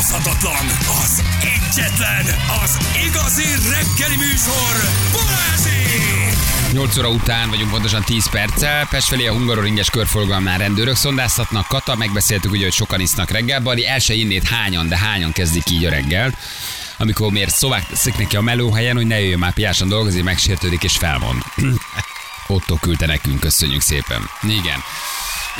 utánozhatatlan, az egyetlen, az igazi reggeli műsor, Balázsék! 8 óra után vagyunk pontosan 10 perccel. Pest felé a hungaroringes körforgalmán rendőrök szondáztatnak. Kata, megbeszéltük ugye, hogy sokan isznak reggel. Bali el se innét hányan, de hányan kezdik így a reggel. Amikor miért szovák teszik neki a melóhelyen, hogy ne jöjjön már piásan dolgozni, megsértődik és felmond. Otto küldte nekünk, köszönjük szépen. Igen.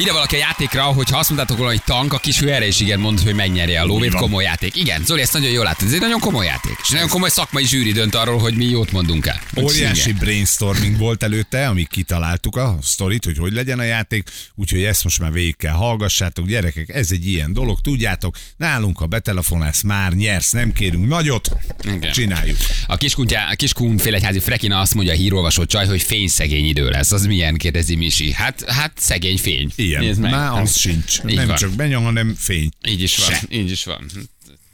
Ide valaki a játékra, hogyha azt mondtátok volna, hogy tank, a kis erre is igen mond, hogy megnyeri a lóvét, komoly játék. Igen, Zoli, ezt nagyon jól látod, ez egy nagyon komoly játék. És nagyon komoly szakmai zsűri dönt arról, hogy mi jót mondunk el. Óriási Igen. brainstorming volt előtte, amíg kitaláltuk a sztorit, hogy hogy legyen a játék, úgyhogy ezt most már végig kell hallgassátok, gyerekek, ez egy ilyen dolog, tudjátok, nálunk, ha betelefonálsz, már nyersz, nem kérünk nagyot, Igen. csináljuk. A kiskuntya, a kiskun félegyházi Frekina azt mondja a hírolvasó csaj, hogy fényszegény idő lesz. Az milyen, kérdezi Misi. Hát, hát szegény fény. Ilyen, Nézd meg. már az sincs. Így nem van. csak benyom, hanem fény. Így is van, Se. így is van.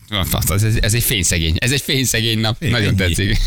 Van, az- Ez, ez egy fényszegény, ez egy fényszegény nap. Igen, Nagyon ennyi. tetszik.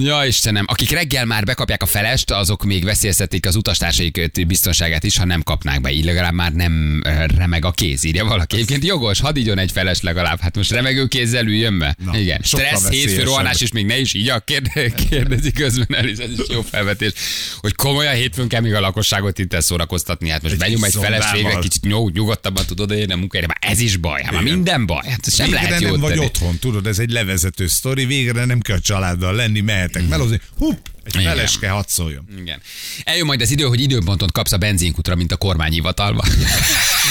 Ja, Istenem, akik reggel már bekapják a felest, azok még veszélyeztetik az utastársaik biztonságát is, ha nem kapnák be. Így legalább már nem remeg a kéz, írja valaki. Egyébként jogos, hadd igyon egy feles legalább. Hát most remegő kézzel üljön be. Na, Igen. Stressz, hétfő, rohanás, és még ne is így kérde, kérdezi közben el, és ez is jó felvetés, hogy komolyan hétfőn kell még a lakosságot itt szórakoztatni. Hát most Egy benyom egy feles végre, kicsit nyug, nyugodtabban tudod érni a munkahelyre, már ez is baj, hát már minden baj. Hát sem Végre lehet nem vagy tenni. otthon, tudod, ez egy levezető sztori, végre nem kell családdal lenni, mehetek melózni, hupp, egy Igen. feleske hadd szóljon. Igen. Eljön majd az idő, hogy időpontot kapsz a benzinkutra, mint a kormányhivatalban.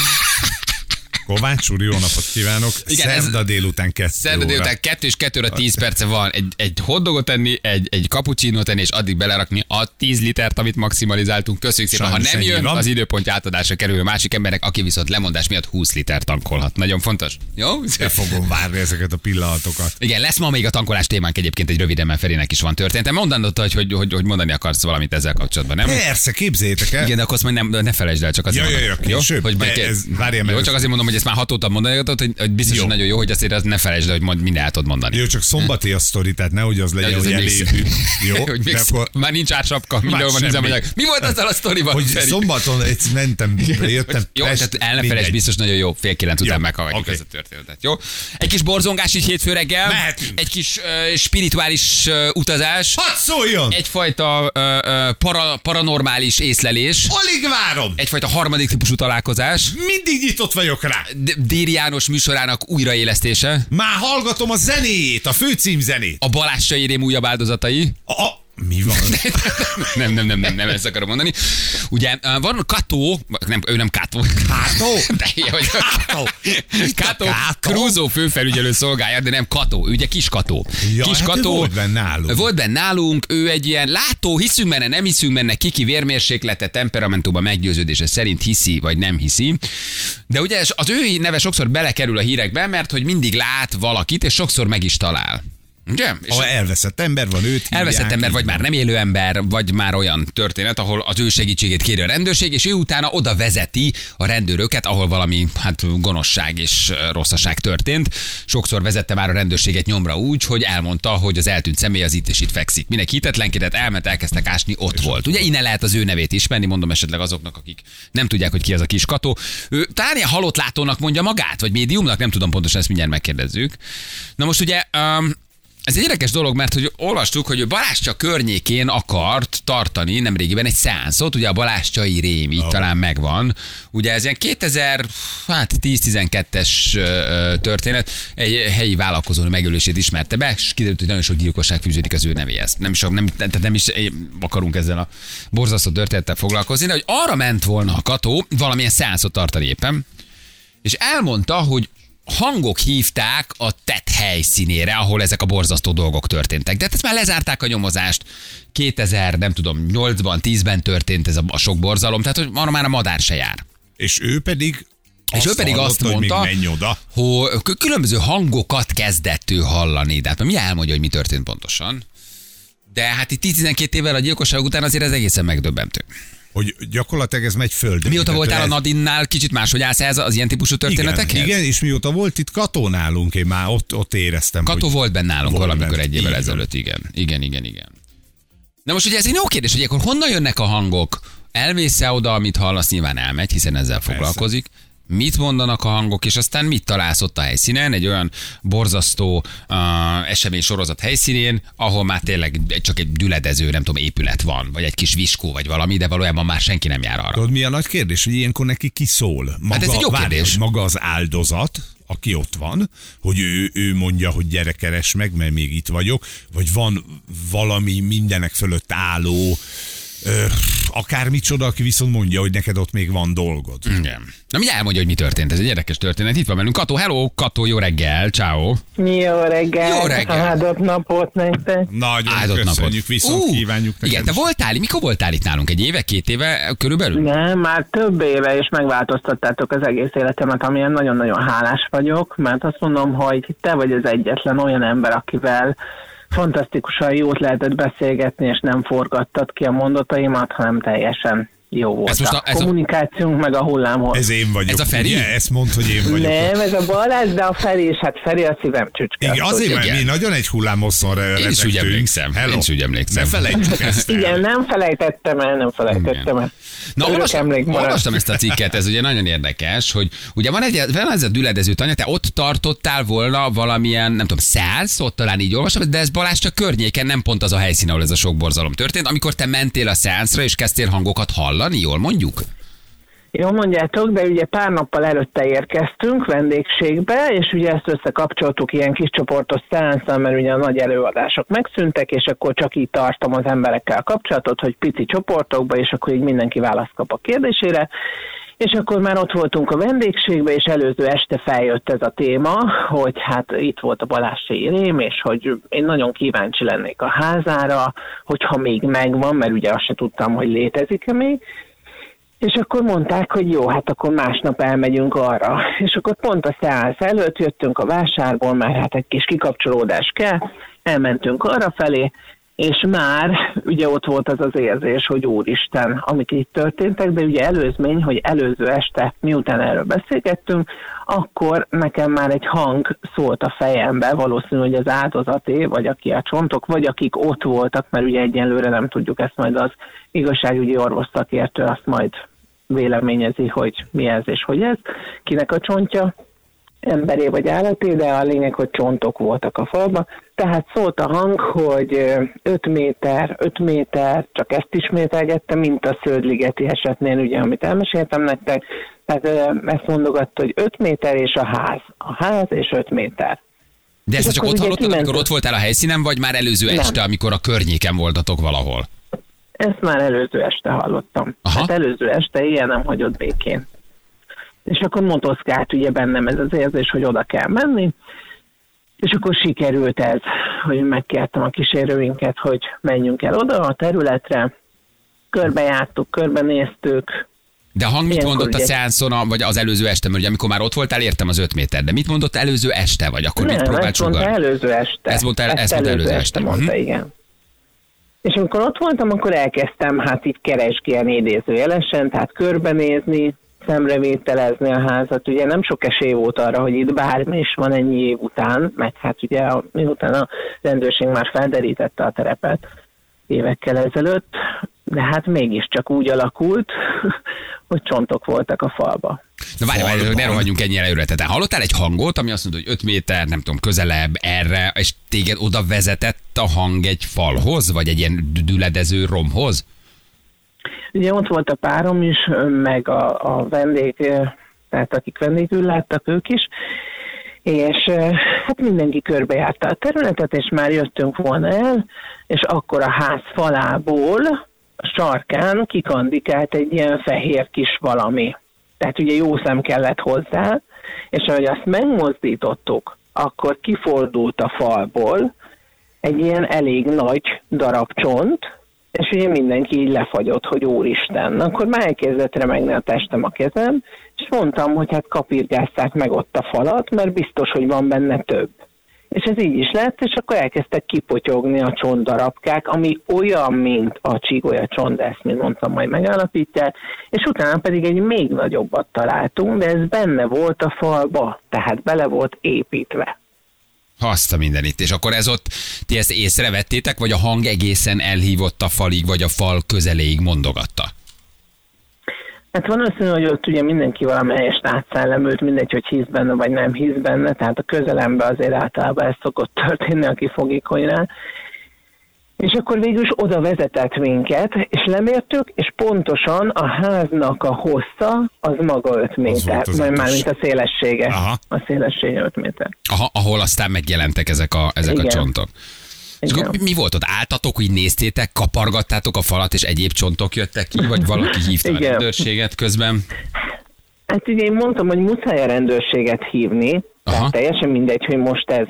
Kovács úr, jó napot kívánok. Igen, ez- Szerda délután kettő Szerda délután 2 és 2 óra 10 perce van egy, egy hotdogot enni, egy, egy cappuccino tenni, és addig belerakni a 10 litert, amit maximalizáltunk. Köszönjük szépen. Sajnos ha nem jön, van. az időpont átadásra kerül a másik embernek, aki viszont lemondás miatt 20 liter tankolhat. Nagyon fontos. Jó? Be fogom várni ezeket a pillanatokat. Igen, lesz ma még a tankolás témánk egyébként egy röviden, mert Ferinek is van története. Mondanod, hogy, hogy, hogy, hogy mondani akarsz valamit ezzel kapcsolatban, nem? Persze, képzeljétek el. Igen, de akkor azt majd nem, ne felejtsd el, csak azért Ja, ja, mondom. ja. Hogy majd De ké- ez- várjál, jó, ez- csak azért mondom, hogy ezt már hat óta mondani, hogy, hogy biztos, Jó. hogy nagyon jó, hogy azért azt ne felejtsd el, hogy mond, minden el tudod mondani. Jó, csak szombati a sztori, tehát nehogy az legyen, hogy hogy elévű. Jó, hogy mix, akkor, már nincs ársapka, mindenhol van üzemanyag. Mi volt azzal a sztoriban? hogy Feri? szombaton egy mentem, jöttem Jó, Pest, tehát el ne felejtsd, biztos nagyon jó, fél kilenc után meghallgatjuk oké. ezt a történetet. Jó? Egy kis borzongás így hétfő reggel, Mehetünk. egy kis uh, spirituális uh, utazás, Hadd szóljon! egyfajta uh, uh, para, paranormális észlelés, Alig várom! egyfajta harmadik típusú találkozás, Mindig nyitott vagyok rá. Déri János műsorának újraélesztése, Már hallgatom a zenéjét, a főcímzenét. a Balázs Rém újabb áldozatai, A, a, mi van? nem, nem, nem, nem, nem, ezt akarom mondani. Ugye van Kató, nem, ő nem Kató. Kátó? De hogy Kató, Kátó? Krúzó főfelügyelő szolgálja, de nem Kató, ő ugye kis Kató. Ja, kis hát ő volt benne nálunk. Volt benne nálunk, ő egy ilyen látó, hiszünk benne, nem hiszünk benne, kiki vérmérséklete, temperamentumban meggyőződése szerint hiszi, vagy nem hiszi. De ugye az ő neve sokszor belekerül a hírekbe, mert hogy mindig lát valakit, és sokszor meg is talál. Ugye? És Ha elveszett ember van, őt hívják, Elveszett ember, vagy már nem élő ember, vagy már olyan történet, ahol az ő segítségét kéri a rendőrség, és ő utána oda vezeti a rendőröket, ahol valami hát gonoszság és rosszaság történt. Sokszor vezette már a rendőrséget nyomra úgy, hogy elmondta, hogy az eltűnt személy az itt és itt fekszik. Mindenki hitetlenkedett, elment, elkezdtek ásni, ott volt. Ugye innen lehet az ő nevét ismerni, mondom esetleg azoknak, akik nem tudják, hogy ki az a kis kató. Ő talán ilyen halott látónak mondja magát, vagy médiumnak, nem tudom pontosan, ezt mindjárt megkérdezzük. Na most ugye um, ez egy érdekes dolog, mert hogy olvastuk, hogy ő Balázscsa környékén akart tartani nemrégiben egy szánszot, ugye a Balázscsai rém így oh. talán megvan. Ugye ez ilyen 2000, hát 10-12-es ö, ö, történet, egy helyi vállalkozó megölését ismerte be, és kiderült, hogy nagyon sok gyilkosság fűződik az ő nevéhez. Nem is, nem, tehát nem is eh, akarunk ezzel a borzasztó történettel foglalkozni, de hogy arra ment volna a kató valamilyen szánszot tartani éppen, és elmondta, hogy hangok hívták a tett helyszínére, ahol ezek a borzasztó dolgok történtek. De hát ezt már lezárták a nyomozást. 2000, nem tudom, 8-ban, 10-ben történt ez a, a sok borzalom, tehát hogy arra már a madár se jár. És ő pedig És ő pedig azt mondta, hogy még oda. hogy különböző hangokat kezdett ő hallani. De hát mi elmondja, hogy mi történt pontosan. De hát itt 12 évvel a gyilkosság után azért ez egészen megdöbbentő. Hogy gyakorlatilag ez megy földre. Mióta Tehát voltál a ez- Nadinnál, kicsit máshogy állsz ez az ilyen típusú történetekhez? Igen, igen, és mióta volt itt katonálunk, én már ott, ott éreztem, Kató volt benne nálunk Volt valamikor benne, egy évvel van. ezelőtt, igen. Igen, igen, igen. Na most ugye ez egy jó kérdés, hogy akkor honnan jönnek a hangok? Elmész-e oda, amit hallasz, nyilván elmegy, hiszen ezzel foglalkozik. Mit mondanak a hangok, és aztán mit találsz ott a helyszínen, egy olyan borzasztó uh, esemény sorozat helyszínén, ahol már tényleg csak egy düledező, nem tudom, épület van, vagy egy kis viskó, vagy valami, de valójában már senki nem jár arra. Tudod, mi a nagy kérdés, hogy ilyenkor neki ki szól? Maga, Hát ez egy jó várj, kérdés. Maga az áldozat, aki ott van, hogy ő, ő mondja, hogy gyere keres meg, mert még itt vagyok, vagy van valami mindenek fölött álló, ö, akármicsoda, aki viszont mondja, hogy neked ott még van dolgod. Igen. Na mindjárt elmondja, hogy mi történt. Ez egy érdekes történet. Itt van velünk Kató. Hello, Kató, jó reggel. Ciao. Jó reggel. Jó reggel. Áldott napot nektek. Nagyon Áldott napot. köszönjük, viszont Ú, kívánjuk neked. Igen, te voltál, mikor voltál itt nálunk? Egy éve, két éve körülbelül? Nem, már több éve is megváltoztattátok az egész életemet, amilyen nagyon-nagyon hálás vagyok, mert azt mondom, hogy te vagy az egyetlen olyan ember, akivel fantasztikusan jót lehetett beszélgetni, és nem forgattad ki a mondataimat, hanem teljesen jó volt Ez most a, a- ez a- kommunikációnk, meg a hullámhoz. Ez én vagyok. Ez a Feri? Ugye? Ezt mondd, hogy én vagyok. Nem, ez a Balázs, de a Feri is, hát Feri a szívem csücske. Igen, azért, mert Igen. mi nagyon egy hullámosszon Én is úgy emlékszem. Hello. Én is úgy emlékszem. Ne felejtsük ezt el. Igen, nem felejtettem el, nem felejtettem el. Na, olvastam, olvastam ezt a cikket, ez ugye nagyon érdekes, hogy ugye van, egy, van ez a düledező tanya, te ott tartottál volna valamilyen, nem tudom, száz, ott talán így olvastam, de ez Balázs csak környéken, nem pont az a helyszín, ahol ez a sok borzalom történt, amikor te mentél a szeánszra, és kezdtél hangokat hallani, jól mondjuk? Jól mondjátok, de ugye pár nappal előtte érkeztünk vendégségbe, és ugye ezt összekapcsoltuk ilyen kis csoportos szeánszal, mert ugye a nagy előadások megszűntek, és akkor csak így tartom az emberekkel kapcsolatot, hogy pici csoportokba, és akkor így mindenki választ kap a kérdésére. És akkor már ott voltunk a vendégségbe, és előző este feljött ez a téma, hogy hát itt volt a Balázsi rém, és hogy én nagyon kíváncsi lennék a házára, hogyha még megvan, mert ugye azt se tudtam, hogy létezik-e még, és akkor mondták, hogy jó, hát akkor másnap elmegyünk arra. És akkor pont a szeánsz előtt jöttünk a vásárból, mert hát egy kis kikapcsolódás kell, elmentünk arra felé, és már ugye ott volt az az érzés, hogy úristen, amik itt történtek, de ugye előzmény, hogy előző este, miután erről beszélgettünk, akkor nekem már egy hang szólt a fejembe, valószínű, hogy az áldozaté, vagy aki a csontok, vagy akik ott voltak, mert ugye egyenlőre nem tudjuk ezt majd az igazságügyi orvos szakértő azt majd véleményezi, hogy mi ez és hogy ez, kinek a csontja, emberé vagy állaté, de a lényeg, hogy csontok voltak a falban. Tehát szólt a hang, hogy 5 méter, 5 méter, csak ezt ismételgette, mint a Szöldligeti esetnél, ugye, amit elmeséltem nektek. Tehát ezt mondogatta, hogy 5 méter és a ház. A ház és 5 méter. De ezt És csak ott hallottad, amikor kimentünk. ott voltál a helyszínen, vagy már előző Nem. este, amikor a környéken voltatok valahol? Ezt már előző este hallottam. Aha. Hát előző este ilyen nem hagyott békén. És akkor motoszkált ugye bennem ez az érzés, hogy oda kell menni, és akkor sikerült ez, hogy megkértem a kísérőinket, hogy menjünk el oda a területre, körbejártuk, körbenéztük, De a hang mit mondott a ugye- a- vagy az előző este, mert ugye amikor már ott voltál, értem az 5 méter, de mit mondott előző este, vagy akkor mit nem, próbált ezt mondta sugalni? előző este. Ez mondta el- ezt mondta előző este. mondta, Mhm. igen. És amikor ott voltam, akkor elkezdtem hát itt keresgélni idézőjelesen, tehát körbenézni, szemrevételezni a házat. Ugye nem sok esély volt arra, hogy itt bármi is van ennyi év után, meg hát ugye a, miután a rendőrség már felderítette a terepet évekkel ezelőtt, de hát mégiscsak úgy alakult, hogy csontok voltak a falba. Na várj, várj, ne rohanjunk ennyire előre. Tehát hallottál egy hangot, ami azt mondta, hogy 5 méter, nem tudom, közelebb erre, és téged oda vezetett a hang egy falhoz, vagy egy ilyen düledező romhoz? Ugye ott volt a párom is, meg a, a vendég, tehát akik vendégül láttak ők is, és hát mindenki körbejárta a területet, és már jöttünk volna el, és akkor a ház falából, a sarkán kikandikált egy ilyen fehér kis valami. Tehát ugye jó szem kellett hozzá, és ahogy azt megmozdítottuk, akkor kifordult a falból egy ilyen elég nagy darab csont, és ugye mindenki így lefagyott, hogy úristen. Akkor már elkezdett remegni a testem a kezem, és mondtam, hogy hát kapirgázták meg ott a falat, mert biztos, hogy van benne több. És ez így is lett, és akkor elkezdtek kipotyogni a csontdarabkák, ami olyan, mint a csigolya csont, ezt, mint mondtam, majd megállapítják, és utána pedig egy még nagyobbat találtunk, de ez benne volt a falba, tehát bele volt építve. Azt a mindenit. És akkor ez ott, ti ezt észrevettétek, vagy a hang egészen elhívott a falig, vagy a fal közeléig mondogatta? Hát valószínű, hogy ott ugye mindenki valamelyest átszellemült, mindegy, hogy hisz benne, vagy nem hisz benne, tehát a közelembe azért általában ez szokott történni, aki fogékony rá. És akkor végül is oda vezetett minket, és lemértük, és pontosan a háznak a hossza az maga 5 méter, az majd már mint a szélessége. Aha. A szélessége 5 méter. Aha, ahol aztán megjelentek ezek a, ezek a Igen. csontok. És akkor mi volt ott? Álltatok, hogy néztétek, kapargattátok a falat, és egyéb csontok jöttek ki, vagy valaki hívta a Igen. rendőrséget közben? Hát ugye én mondtam, hogy muszáj a rendőrséget hívni, Aha. tehát teljesen mindegy, hogy most ez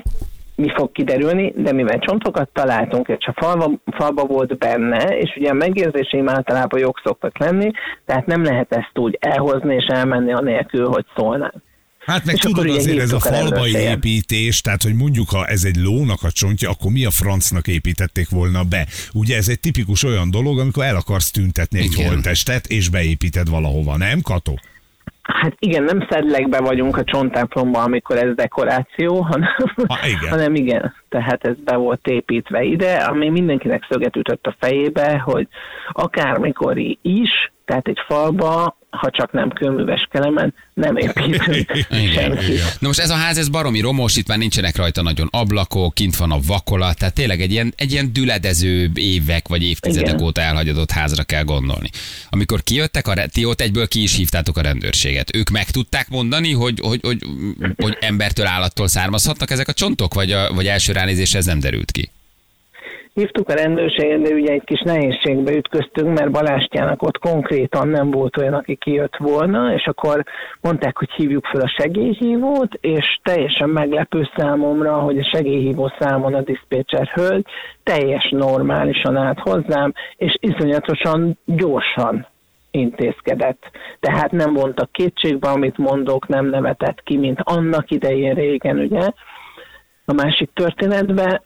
mi fog kiderülni, de mivel csontokat találtunk, és a falba, falba volt benne, és ugye a megérzéseim általában jók szoktak lenni, tehát nem lehet ezt úgy elhozni és elmenni anélkül, hogy szólnánk. Hát meg És tudod azért ez a falbai építés, tehát hogy mondjuk, ha ez egy lónak a csontja, akkor mi a francnak építették volna be? Ugye ez egy tipikus olyan dolog, amikor el akarsz tüntetni egy holttestet, és beépíted valahova, nem, Kató? Hát igen, nem szedlegbe vagyunk a csontemplomban, amikor ez dekoráció, hanem, Ha, igen. hanem igen, tehát ez be volt építve ide, ami mindenkinek szöget ütött a fejébe, hogy akármikor is, tehát egy falba, ha csak nem kőműves kelemen, nem építünk Igen. senkit. Na most ez a ház, ez baromi romos, itt már nincsenek rajta nagyon ablakok, kint van a vakolat, tehát tényleg egy ilyen, egy ilyen düledező évek vagy évtizedek Igen. óta elhagyadott házra kell gondolni. Amikor kijöttek, a, ti ott egyből ki is hívtátok a rendőrséget. Ők meg tudták mondani, hogy, hogy, hogy, hogy embertől, állattól származhatnak ezek a csontok, vagy, a, vagy első ránézésre ez nem derült ki? Hívtuk a rendőrséget, de ugye egy kis nehézségbe ütköztünk, mert Balástyának ott konkrétan nem volt olyan, aki kijött volna, és akkor mondták, hogy hívjuk fel a segélyhívót, és teljesen meglepő számomra, hogy a segélyhívó számon a diszpécser hölgy teljes normálisan állt hozzám, és iszonyatosan gyorsan intézkedett. Tehát nem vontak kétségbe, amit mondok, nem nevetett ki, mint annak idején régen, ugye, a másik történetben,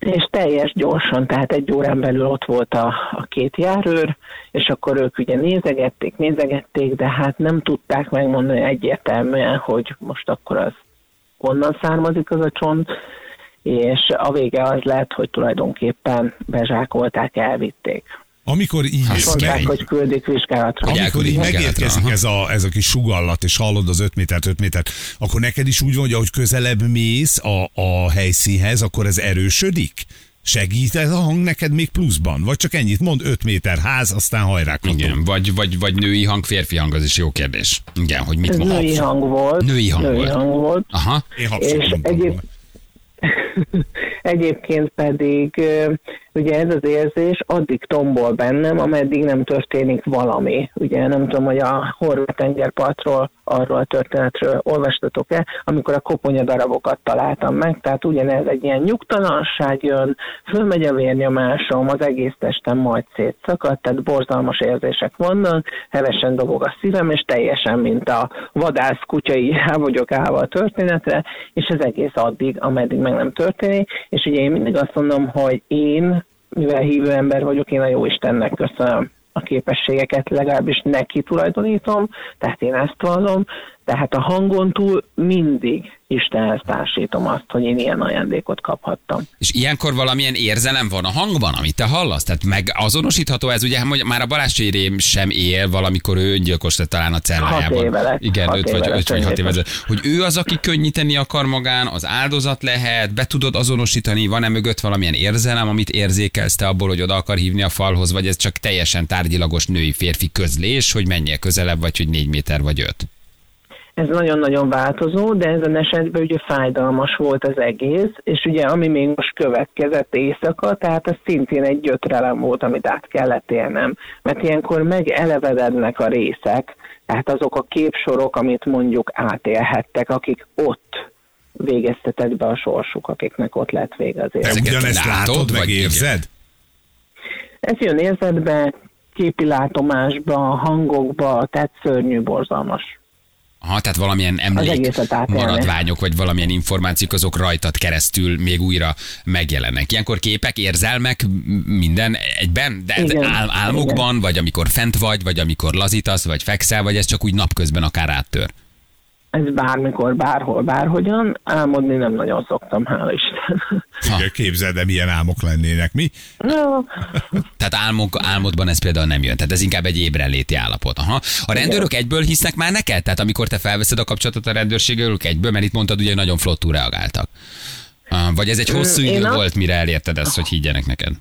és teljes gyorsan, tehát egy órán belül ott volt a, a két járőr, és akkor ők ugye nézegették, nézegették, de hát nem tudták megmondani egyértelműen, hogy most akkor az honnan származik az a csont, és a vége az lett, hogy tulajdonképpen bezsákolták, elvitték. Amikor így, Hát, kemény. hogy küldik vizsgálatra. Amikor így megérkezik aha. ez a, ez a kis sugallat, és hallod az 5 métert, 5 métert, akkor neked is úgy van, hogy ahogy közelebb mész a, a helyszínhez, akkor ez erősödik? Segít ez a hang neked még pluszban? Vagy csak ennyit mond, 5 méter ház, aztán hajrá Kató. Igen, vagy, vagy, vagy női hang, férfi hang, az is jó kérdés. Igen, hogy mit Ez mond. női hang volt. Női hang női volt. hang volt. Aha. Én És egyéb. Egyébként pedig ugye ez az érzés addig tombol bennem, ameddig nem történik valami. Ugye nem tudom, hogy a horvát tengerpartról, arról a történetről olvastatok-e, amikor a koponya darabokat találtam meg, tehát ugyanez egy ilyen nyugtalanság jön, fölmegy a vérnyomásom, az egész testem majd szétszakadt, tehát borzalmas érzések vannak, hevesen dobog a szívem, és teljesen, mint a vadász kutya, így rá vagyok állva a történetre, és ez egész addig, ameddig meg nem történik, és ugye én mindig azt mondom, hogy én, mivel hívő ember vagyok, én a jó Istennek köszönöm a képességeket, legalábbis neki tulajdonítom, tehát én ezt vallom, tehát a hangon túl mindig Istenhez társítom azt, hogy én ilyen ajándékot kaphattam. És ilyenkor valamilyen érzelem van a hangban, amit te hallasz? Tehát meg azonosítható ez, ugye, hogy már a Balázs Csérém sem él, valamikor ő öngyilkos lett talán a cellájában. Hat éve lett. Igen, Hat öt éve vagy, öt vagy hat éve. Hogy ő az, aki könnyíteni akar magán, az áldozat lehet, be tudod azonosítani, van-e mögött valamilyen érzelem, amit érzékelsz te abból, hogy oda akar hívni a falhoz, vagy ez csak teljesen tárgyilagos női-férfi közlés, hogy menjél közelebb, vagy hogy négy méter vagy öt. Ez nagyon-nagyon változó, de ezen esetben ugye fájdalmas volt az egész, és ugye ami még most következett éjszaka, tehát az szintén egy gyötrelem volt, amit át kellett élnem, mert ilyenkor megelevedednek a részek, tehát azok a képsorok, amit mondjuk átélhettek, akik ott végeztetett be a sorsuk, akiknek ott lett vége az élet. Ugyanezt látod, meg érzed? Ez jön érzetbe, képi látomásba, hangokba, tehát szörnyű, borzalmas. Aha, tehát valamilyen emlék, maradványok, vagy valamilyen információk azok rajtad keresztül még újra megjelennek. Ilyenkor képek, érzelmek, minden egyben? De Igen, ál- álmokban, vagy amikor fent vagy, vagy amikor lazítasz, vagy fekszel, vagy ez csak úgy napközben akár áttör? Ez bármikor, bárhol, bárhogyan. Álmodni nem nagyon szoktam, hála Isten. Igen, képzeld, de milyen álmok lennének, mi? No, Tehát álmok, álmodban ez például nem jön. Tehát ez inkább egy ébrenléti állapot. Aha. A rendőrök egyből hisznek már neked? Tehát amikor te felveszed a kapcsolatot a rendőrséggel, ők egyből, mert itt mondtad, ugye nagyon flottul reagáltak. Ah, Vagy ez egy hosszú én idő azt- volt, mire elérted ezt, hogy higgyenek neked?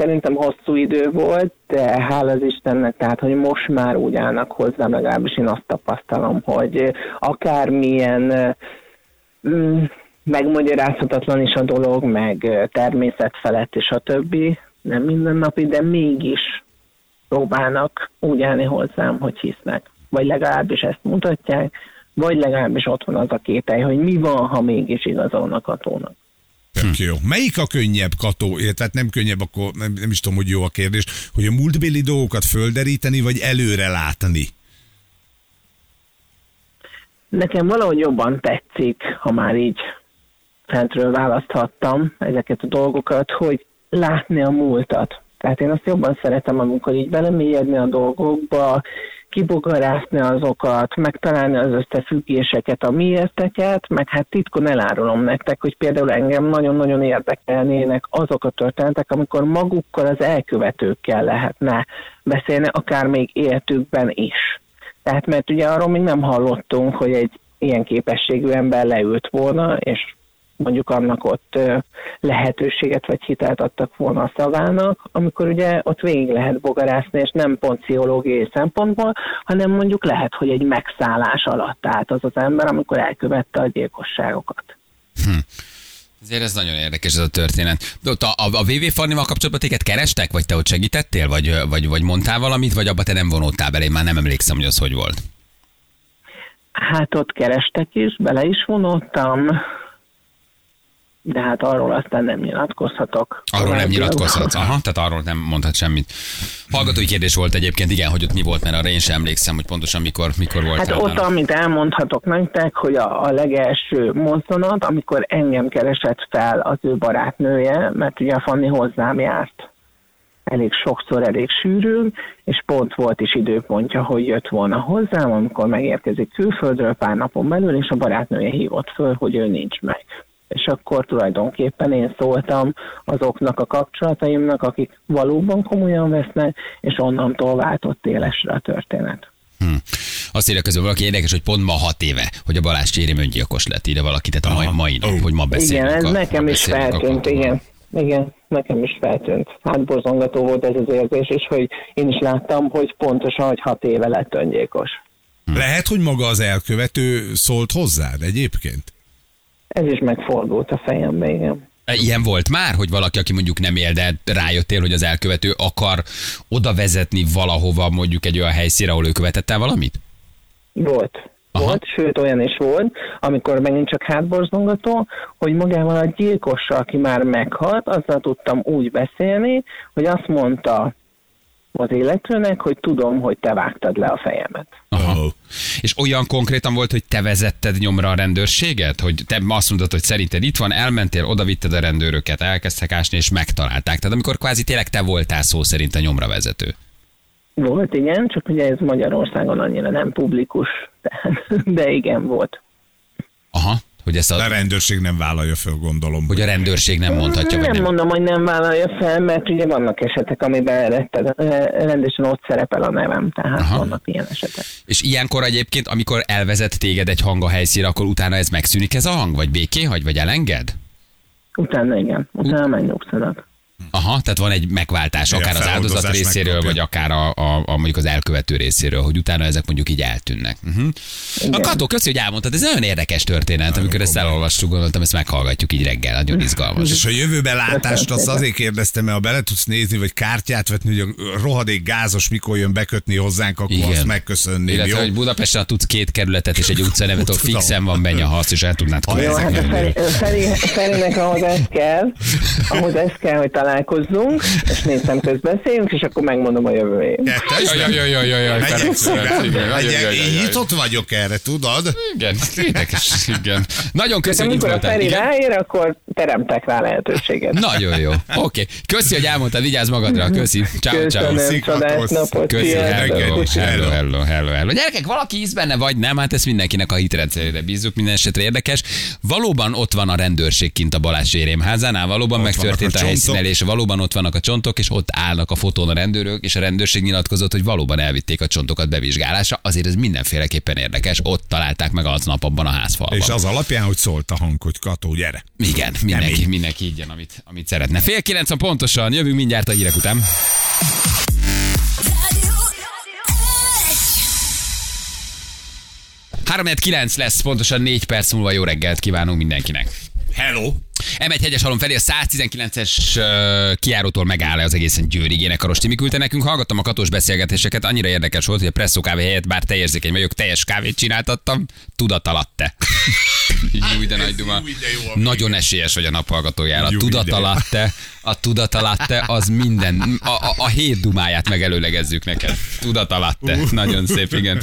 Szerintem hosszú idő volt, de hála az Istennek, tehát, hogy most már úgy állnak hozzám, legalábbis én azt tapasztalom, hogy akármilyen mm, megmagyarázhatatlan is a dolog, meg természet felett és a többi, nem mindennapi, de mégis próbálnak úgy állni hozzám, hogy hisznek. Vagy legalábbis ezt mutatják, vagy legalábbis ott van az a kételj, hogy mi van, ha mégis igazolnak a tónak. Tök jó. Melyik a könnyebb kató? Tehát nem könnyebb, akkor nem, nem is tudom, hogy jó a kérdés, hogy a múltbéli dolgokat földeríteni, vagy előre látni? Nekem valahogy jobban tetszik, ha már így fentről választhattam ezeket a dolgokat, hogy látni a múltat. Tehát én azt jobban szeretem, amikor így belemélyedni a dolgokba, kibogarászni azokat, megtalálni az összefüggéseket, a miérteket, meg hát titkon elárulom nektek, hogy például engem nagyon-nagyon érdekelnének azok a történetek, amikor magukkal az elkövetőkkel lehetne beszélni, akár még életükben is. Tehát mert ugye arról még nem hallottunk, hogy egy ilyen képességű ember leült volna, és mondjuk annak ott lehetőséget vagy hitelt adtak volna a szavának, amikor ugye ott végig lehet bogarászni, és nem pont pszichológiai szempontból, hanem mondjuk lehet, hogy egy megszállás alatt állt az az ember, amikor elkövette a gyilkosságokat. Ezért ez nagyon érdekes ez a történet. De ott a, a, a VV Fannival kapcsolatban téged kerestek, vagy te ott segítettél, vagy, vagy, vagy mondtál valamit, vagy abba te nem vonódtál bele, én már nem emlékszem, hogy az hogy volt. Hát ott kerestek is, bele is vonottam, de hát arról aztán nem nyilatkozhatok. Arról nem nyilatkozhatsz. Aha, tehát arról nem mondhat semmit. Hallgatói kérdés volt egyébként, igen, hogy ott mi volt, mert arra én sem emlékszem, hogy pontosan mikor, mikor volt. Hát ott, amit elmondhatok nektek, hogy a, a legelső mozzanat, amikor engem keresett fel az ő barátnője, mert ugye a Fanni hozzám járt elég sokszor, elég sűrűn, és pont volt is időpontja, hogy jött volna hozzám, amikor megérkezik külföldről pár napon belül, és a barátnője hívott föl, hogy ő nincs meg. És akkor tulajdonképpen én szóltam azoknak a kapcsolataimnak, akik valóban komolyan vesznek, és onnantól váltott élesre a történet. Hm. Azt írja közül valaki érdekes, hogy pont ma hat éve, hogy a Balázs Csérém öngyilkos lett, ide valaki, tehát a mai, mai nap, hogy ma beszélünk. Igen, ez a, nekem is feltűnt, igen. Igen, nekem is feltűnt. Hát borzongató volt ez az érzés, és hogy én is láttam, hogy pontosan, hogy hat éve lett öngyilkos. Lehet, hogy maga az elkövető szólt hozzád egyébként? Ez is megfordult a fejembe, igen. E, Ilyen volt már, hogy valaki, aki mondjuk nem él, de rájöttél, hogy az elkövető akar oda vezetni valahova, mondjuk egy olyan helyszínre, ahol ő követett el valamit? Volt. Aha. Volt, sőt olyan is volt, amikor megint csak hátborzongató, hogy magával a gyilkossal, aki már meghalt, azzal tudtam úgy beszélni, hogy azt mondta az illetőnek, hogy tudom, hogy te vágtad le a fejemet. Aha. Oh. És olyan konkrétan volt, hogy te vezetted nyomra a rendőrséget? Hogy te azt mondtad, hogy szerinted itt van, elmentél, oda vitted a rendőröket, elkezdtek ásni, és megtalálták. Tehát amikor kvázi tényleg te voltál szó szerint a nyomra vezető. Volt, igen, csak ugye ez Magyarországon annyira nem publikus, de, de igen, volt. Aha, hogy ezt A a, rendőrség nem vállalja föl, gondolom. hogy a rendőrség nem mondhatja, vagy nem, nem. mondom, hogy nem vállalja fel, mert ugye vannak esetek, amiben retted, rendesen ott szerepel a nevem, tehát Aha. Vannak ilyen esetek. És ilyenkor egyébként, amikor elvezet téged egy hang a helyszínre, akkor utána ez megszűnik ez a hang? Vagy béké hagy, vagy elenged? Utána igen, utána megnyugszanak. Aha, tehát van egy megváltás, Igen, akár az áldozat részéről, megkapja. vagy akár a, a, a, mondjuk az elkövető részéről, hogy utána ezek mondjuk így eltűnnek. Uh-huh. A Kató, köszi, hogy elmondtad, ez nagyon érdekes történet, amikor ezt elolvastuk, gondoltam, ezt meghallgatjuk így reggel, nagyon izgalmas. És a jövőbe látást azt azért kérdeztem, mert ha bele tudsz nézni, vagy kártyát vetni, hogy a rohadék gázos mikor jön bekötni hozzánk, akkor Igen. azt megköszönném, Illetve, jó? hogy Budapesten tudsz két kerületet és egy utcanevet, ott fixen van benne a hasz, és el tudnád ezek hát Ferinek ahhoz ez kell, ahhoz ez kell, hogy találkozzunk, és nézem közbeszéljünk, és akkor megmondom a jövő év. Kettes, Jaj, jaj, jaj, jaj, Én nyitott vagyok erre, tudod? Igen, érdekes, igen. Nagyon És köszönjük, amikor a. Feri ráér, akkor teremtek rá lehetőséget. Nagyon jó. Oké. Okay. Köszi, hogy elmondtad, vigyázz magadra. Köszi. Ciao, ciao. Köszi, hello, hello, hello, hello, hello. Gyerekek, valaki hisz benne, vagy nem? Hát ez mindenkinek a hitrendszerére bízzuk, minden esetre érdekes. Valóban ott van a rendőrség kint a Balázs Rémházánál, valóban Ott megtörtént a, a helyszínelés, valóban ott vannak a csontok, és ott állnak a fotón a rendőrök, és a rendőrség nyilatkozott, hogy valóban elvitték a csontokat bevizsgálásra. Azért ez mindenféleképpen érdekes. Ott találták meg aznap abban a házfalban. És az alapján, hogy szólt a hang, hogy Kató, gyere. Igen, mindenki, így. mindenki így jön, amit, amit szeretne. Fél kilenc van pontosan, jövünk mindjárt a hírek után. 1. 3-9 lesz, pontosan 4 perc múlva jó reggelt kívánunk mindenkinek. Hello! M1 hegyes halom felé a 119-es uh, kiárótól megáll az egészen győrig énekaros Timi küldte nekünk. Hallgattam a katós beszélgetéseket, annyira érdekes volt, hogy a presszó kávé helyett bár te érzékeny vagyok, teljes kávét csináltattam, tudat alatt te. Jó, de nagy duma. Nagyon esélyes vagy a naphallgatójára. Tudat alatt te, a tudat alatt te, az minden, a, a, a hét dumáját megelőlegezzük neked. Tudat alatt te. Nagyon szép, igen.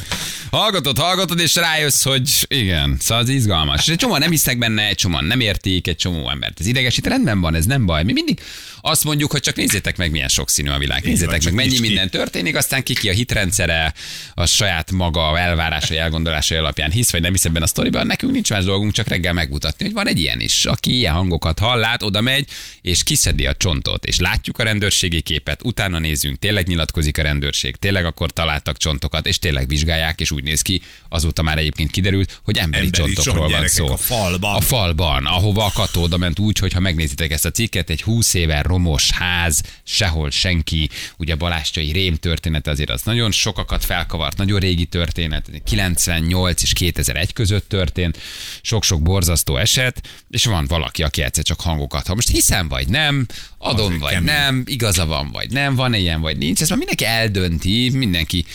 Hallgatod, hallgatod, és rájössz, hogy igen, szóval az izgalmas. És egy csomó nem hisznek benne, egy csomó nem értik, egy csomó embert. Ez idegesít, rendben van, ez nem baj. Mi mindig azt mondjuk, hogy csak nézzétek meg, milyen sokszínű a világ. Nézzétek van, meg, mennyi nincs ki. minden történik, aztán ki ki a hitrendszere, a saját maga elvárásai, elgondolásai alapján hisz, vagy nem hisz ebben a sztoriban. Nekünk nincs más dolgunk, csak reggel megmutatni, hogy van egy ilyen is, aki ilyen hangokat hall, lát, oda megy, és kiszedi a csontot, és látjuk a rendőrségi képet, utána nézzünk, tényleg nyilatkozik a rendőrség, tényleg akkor találtak csontokat, és tényleg vizsgálják, és úgy néz ki, azóta már egyébként kiderült, hogy emberi, Emberi csontokról csont, van szó. a falban. A falban, ahova a kató oda ment úgy, hogy ha megnézitek ezt a cikket, egy 20 éve romos ház, sehol senki, ugye Balázscsai rém története azért az nagyon sokakat felkavart, nagyon régi történet, 98 és 2001 között történt, sok-sok borzasztó eset, és van valaki, aki egyszer csak hangokat, ha most hiszem vagy nem, adom vagy kemény. nem, igaza van vagy nem, van ilyen vagy nincs, ezt már mindenki eldönti, mindenki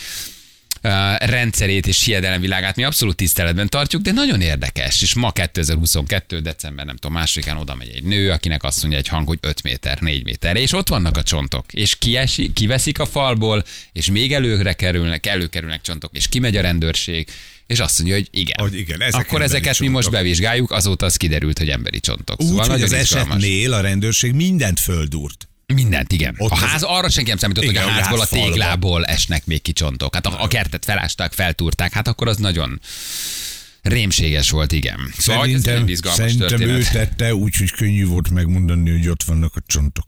uh, rendszerét és hiedelemvilágát mi abszolút tiszteletben tartjuk, de nagyon érdekes. És ma 2022. december, nem tudom, másodikán oda megy egy nő, akinek azt mondja egy hang, hogy 5 méter, 4 méter, és ott vannak a csontok, és kiesi, kiveszik a falból, és még előre kerülnek, előkerülnek csontok, és kimegy a rendőrség, és azt mondja, hogy igen. Hogy igen, ezek Akkor ezeket mi most csontok. bevizsgáljuk, azóta az kiderült, hogy emberi csontok. Úgy, Szóval hogy az izgalmas. esetnél a rendőrség mindent földúrt. Mindent, igen. Ott a az- ház arra senki nem számított, Igen, hogy a házból a téglából esnek még ki csontok. Hát a, a kertet felásták, feltúrták, hát akkor az nagyon rémséges volt, igen. Szóval ez Szerintem, izgalmas szerintem ő tette, úgyhogy könnyű volt megmondani, hogy ott vannak a csontok.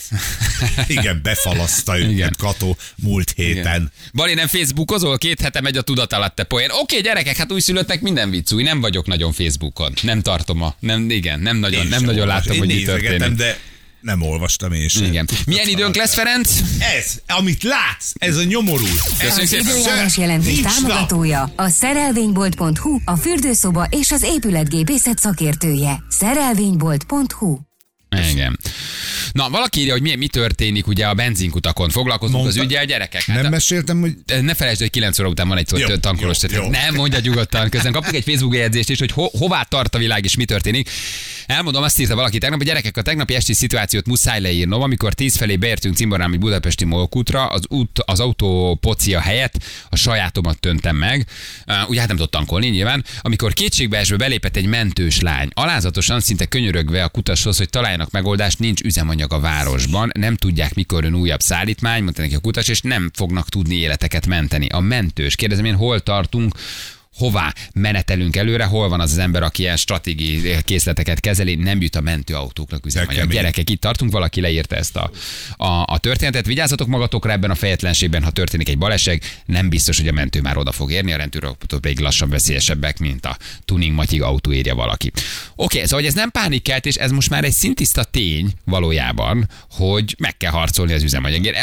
Igen, befalaszta őket Igen. Kató múlt héten. Bali, nem Facebookozol? Két hete megy a tudat alatt te poén. Oké, gyerekek, hát újszülöttek minden vicc új. Nem vagyok nagyon Facebookon. Nem tartom a... Nem, igen, nem nagyon, Én nem nagyon olvas- látom, Én hogy mi történik. de nem olvastam én sem. Igen. Milyen időnk lesz, Ferenc? Ez, amit látsz, ez a nyomorú. Köszönjük Az szépen. időjárás jelentés támogatója a szerelvénybolt.hu, a fürdőszoba és az épületgépészet szakértője. Szerelvénybolt.hu Igen. Na, valaki írja, hogy mi, mi történik ugye a benzinkutakon. Foglalkozunk az Mondta- ügyel, gyerekek. Hát Nem a- meséltem, hogy ne felejtsd, hogy 9 óra után van egy Jó, tankolós jó, jó. Nem, mondja nyugodtan. Közben kaptuk egy Facebook jegyzést is, hogy ho- hová tart a világ és mi történik. Elmondom, azt írta valaki tegnap, hogy gyerekek, a tegnapi esti szituációt muszáj leírnom, amikor 10 felé beértünk Cimborámi Budapesti Molkútra, az, út, az autó pocia helyett a sajátomat töntem meg. Uh, ugye hát nem tudott tankolni nyilván. Amikor kétségbeesve belépett egy mentős lány, alázatosan, szinte könyörögve a kutashoz, hogy találjanak megoldást, nincs üzemanyag a városban, nem tudják, mikor jön újabb szállítmány, mondta neki a kutas, és nem fognak tudni életeket menteni. A mentős, kérdezem én, hol tartunk, hová menetelünk előre, hol van az az ember, aki ilyen stratégiai készleteket kezeli, nem jut a mentőautóknak üzemanyag. Gyerekek, itt tartunk, valaki leírta ezt a, a, a történetet. Vigyázzatok magatokra ebben a fejetlenségben, ha történik egy baleset, nem biztos, hogy a mentő már oda fog érni, a rendőrautók pedig lassan veszélyesebbek, mint a tuning matyig autó írja valaki. Oké, szóval hogy ez nem pánikkeltés, ez most már egy szintiszta tény valójában, hogy meg kell harcolni az üzemanyagért.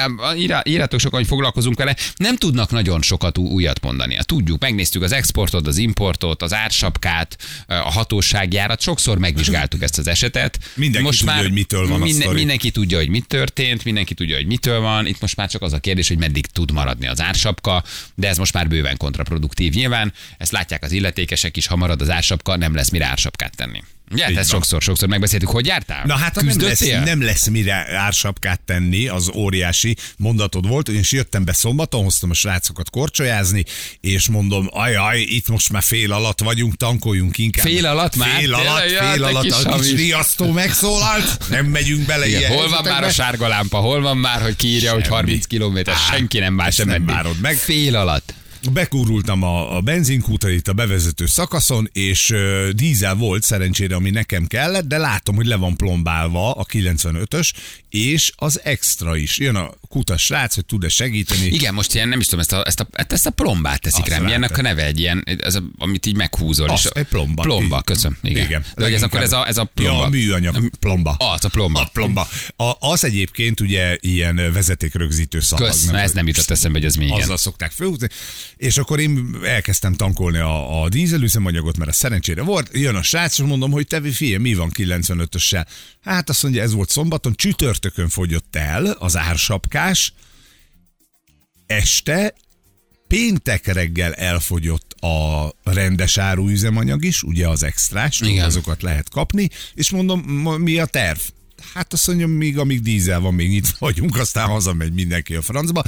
Írjátok sokan, hogy foglalkozunk vele, nem tudnak nagyon sokat újat mondani. Tudjuk, megnéztük az exportot, az importot, az ársapkát, a hatóságjárat, sokszor megvizsgáltuk ezt az esetet. Mindenki tudja, hogy mitől van a sztori. Mindenki tudja, hogy mit történt, mindenki tudja, hogy mitől van. Itt most már csak az a kérdés, hogy meddig tud maradni az ársapka, de ez most már bőven kontraproduktív nyilván. Ezt látják az illetékesek is, ha marad az ársapka, nem lesz mire ársapkát tenni. Ugye, hát ezt sokszor, sokszor megbeszéltük. Hogy jártál? Na hát nem lesz, nem lesz mire ársapkát tenni, az óriási mondatod volt, és jöttem be szombaton, hoztam a srácokat korcsolyázni, és mondom, ajaj, itt most már fél alatt vagyunk, tankoljunk inkább. Fél alatt már? Fél alatt? Ja, fél te alatt, a kis riasztó megszólalt, nem megyünk bele Igen, ilyen hol van már a sárga lámpa? Hol van már, hogy kiírja, hogy Semmi. 30 km? Á, Senki nem már ezt sem nem meg. Fél alatt. Bekúrultam a, a benzinkútra itt a bevezető szakaszon, és ö, dízel volt szerencsére, ami nekem kellett, de látom, hogy le van plombálva a 95-ös, és az extra is. Jön a kutas srác, hogy tud-e segíteni. Igen, most ilyen, nem is tudom, ezt a, ezt a, hát ezt a plombát teszik Azt rá. Milyennek a neve egy ilyen, ez a, amit így meghúzol. Az, és a- egy plomba. Plomba, köszönöm. Igen. Igen. De ez akkor ez a, ez a plomba. Ja, a műanyag plomba. Az a plomba. A plomba. A, az egyébként ugye ilyen vezetékrögzítő szalag. Kösz, na ez nem jutott eszembe, hogy ez mi. Azzal szokták fölhúzni. És akkor én elkezdtem tankolni a, a dízelüzemanyagot, mert a szerencsére volt. Jön a srác, és mondom, hogy te figyelj, mi van 95-össel? Hát azt mondja, ez volt szombaton, csütörtökön fogyott el az ársapkás, este péntek reggel elfogyott a rendes áru üzemanyag is, ugye az extrás, Igen. azokat lehet kapni, és mondom, mi a terv? Hát azt mondja, még amíg dízel van, még itt vagyunk, aztán hazamegy mindenki a francba.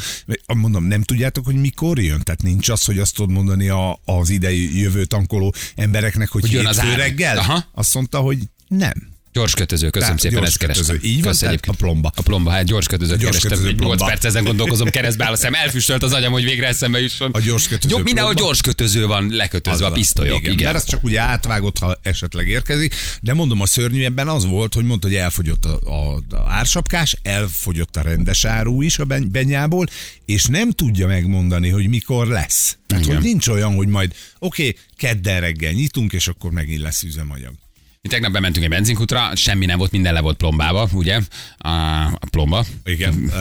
Mondom, nem tudjátok, hogy mikor jön? Tehát nincs az, hogy azt tudod mondani a, az idei jövő tankoló embereknek, hogy, Hogy az hétfő ár. reggel? Aha. Azt mondta, hogy nem. Gyors kötöző, köszönöm Tehát szépen, ezt kerestem. Így van, tehát a plomba. A plomba, hát gyors kötöző A gyors kerestem. kötöző Egy 8 plomba. perc ezen gondolkozom, keresztbe áll a szem. Elfüstölt az agyam, hogy végre eszembe jusson. A gyors kötöző Jó, mindenhol plomba. gyors kötöző van lekötözve a Az van. pisztolyok. Igen, Mert az csak ugye átvágott, ha esetleg érkezik. De mondom, a szörnyűebben az volt, hogy mondta, hogy elfogyott a, a, a ársapkás, elfogyott a rendes áru is a ben- benyából, és nem tudja megmondani, hogy mikor lesz. Tehát, Igen. hogy nincs olyan, hogy majd oké, okay, kedden reggel nyitunk, és akkor megint lesz üzemanyag. Mi tegnap bementünk egy benzinkutra, semmi nem volt, minden le volt plombába, ugye? A, a plomba. Igen,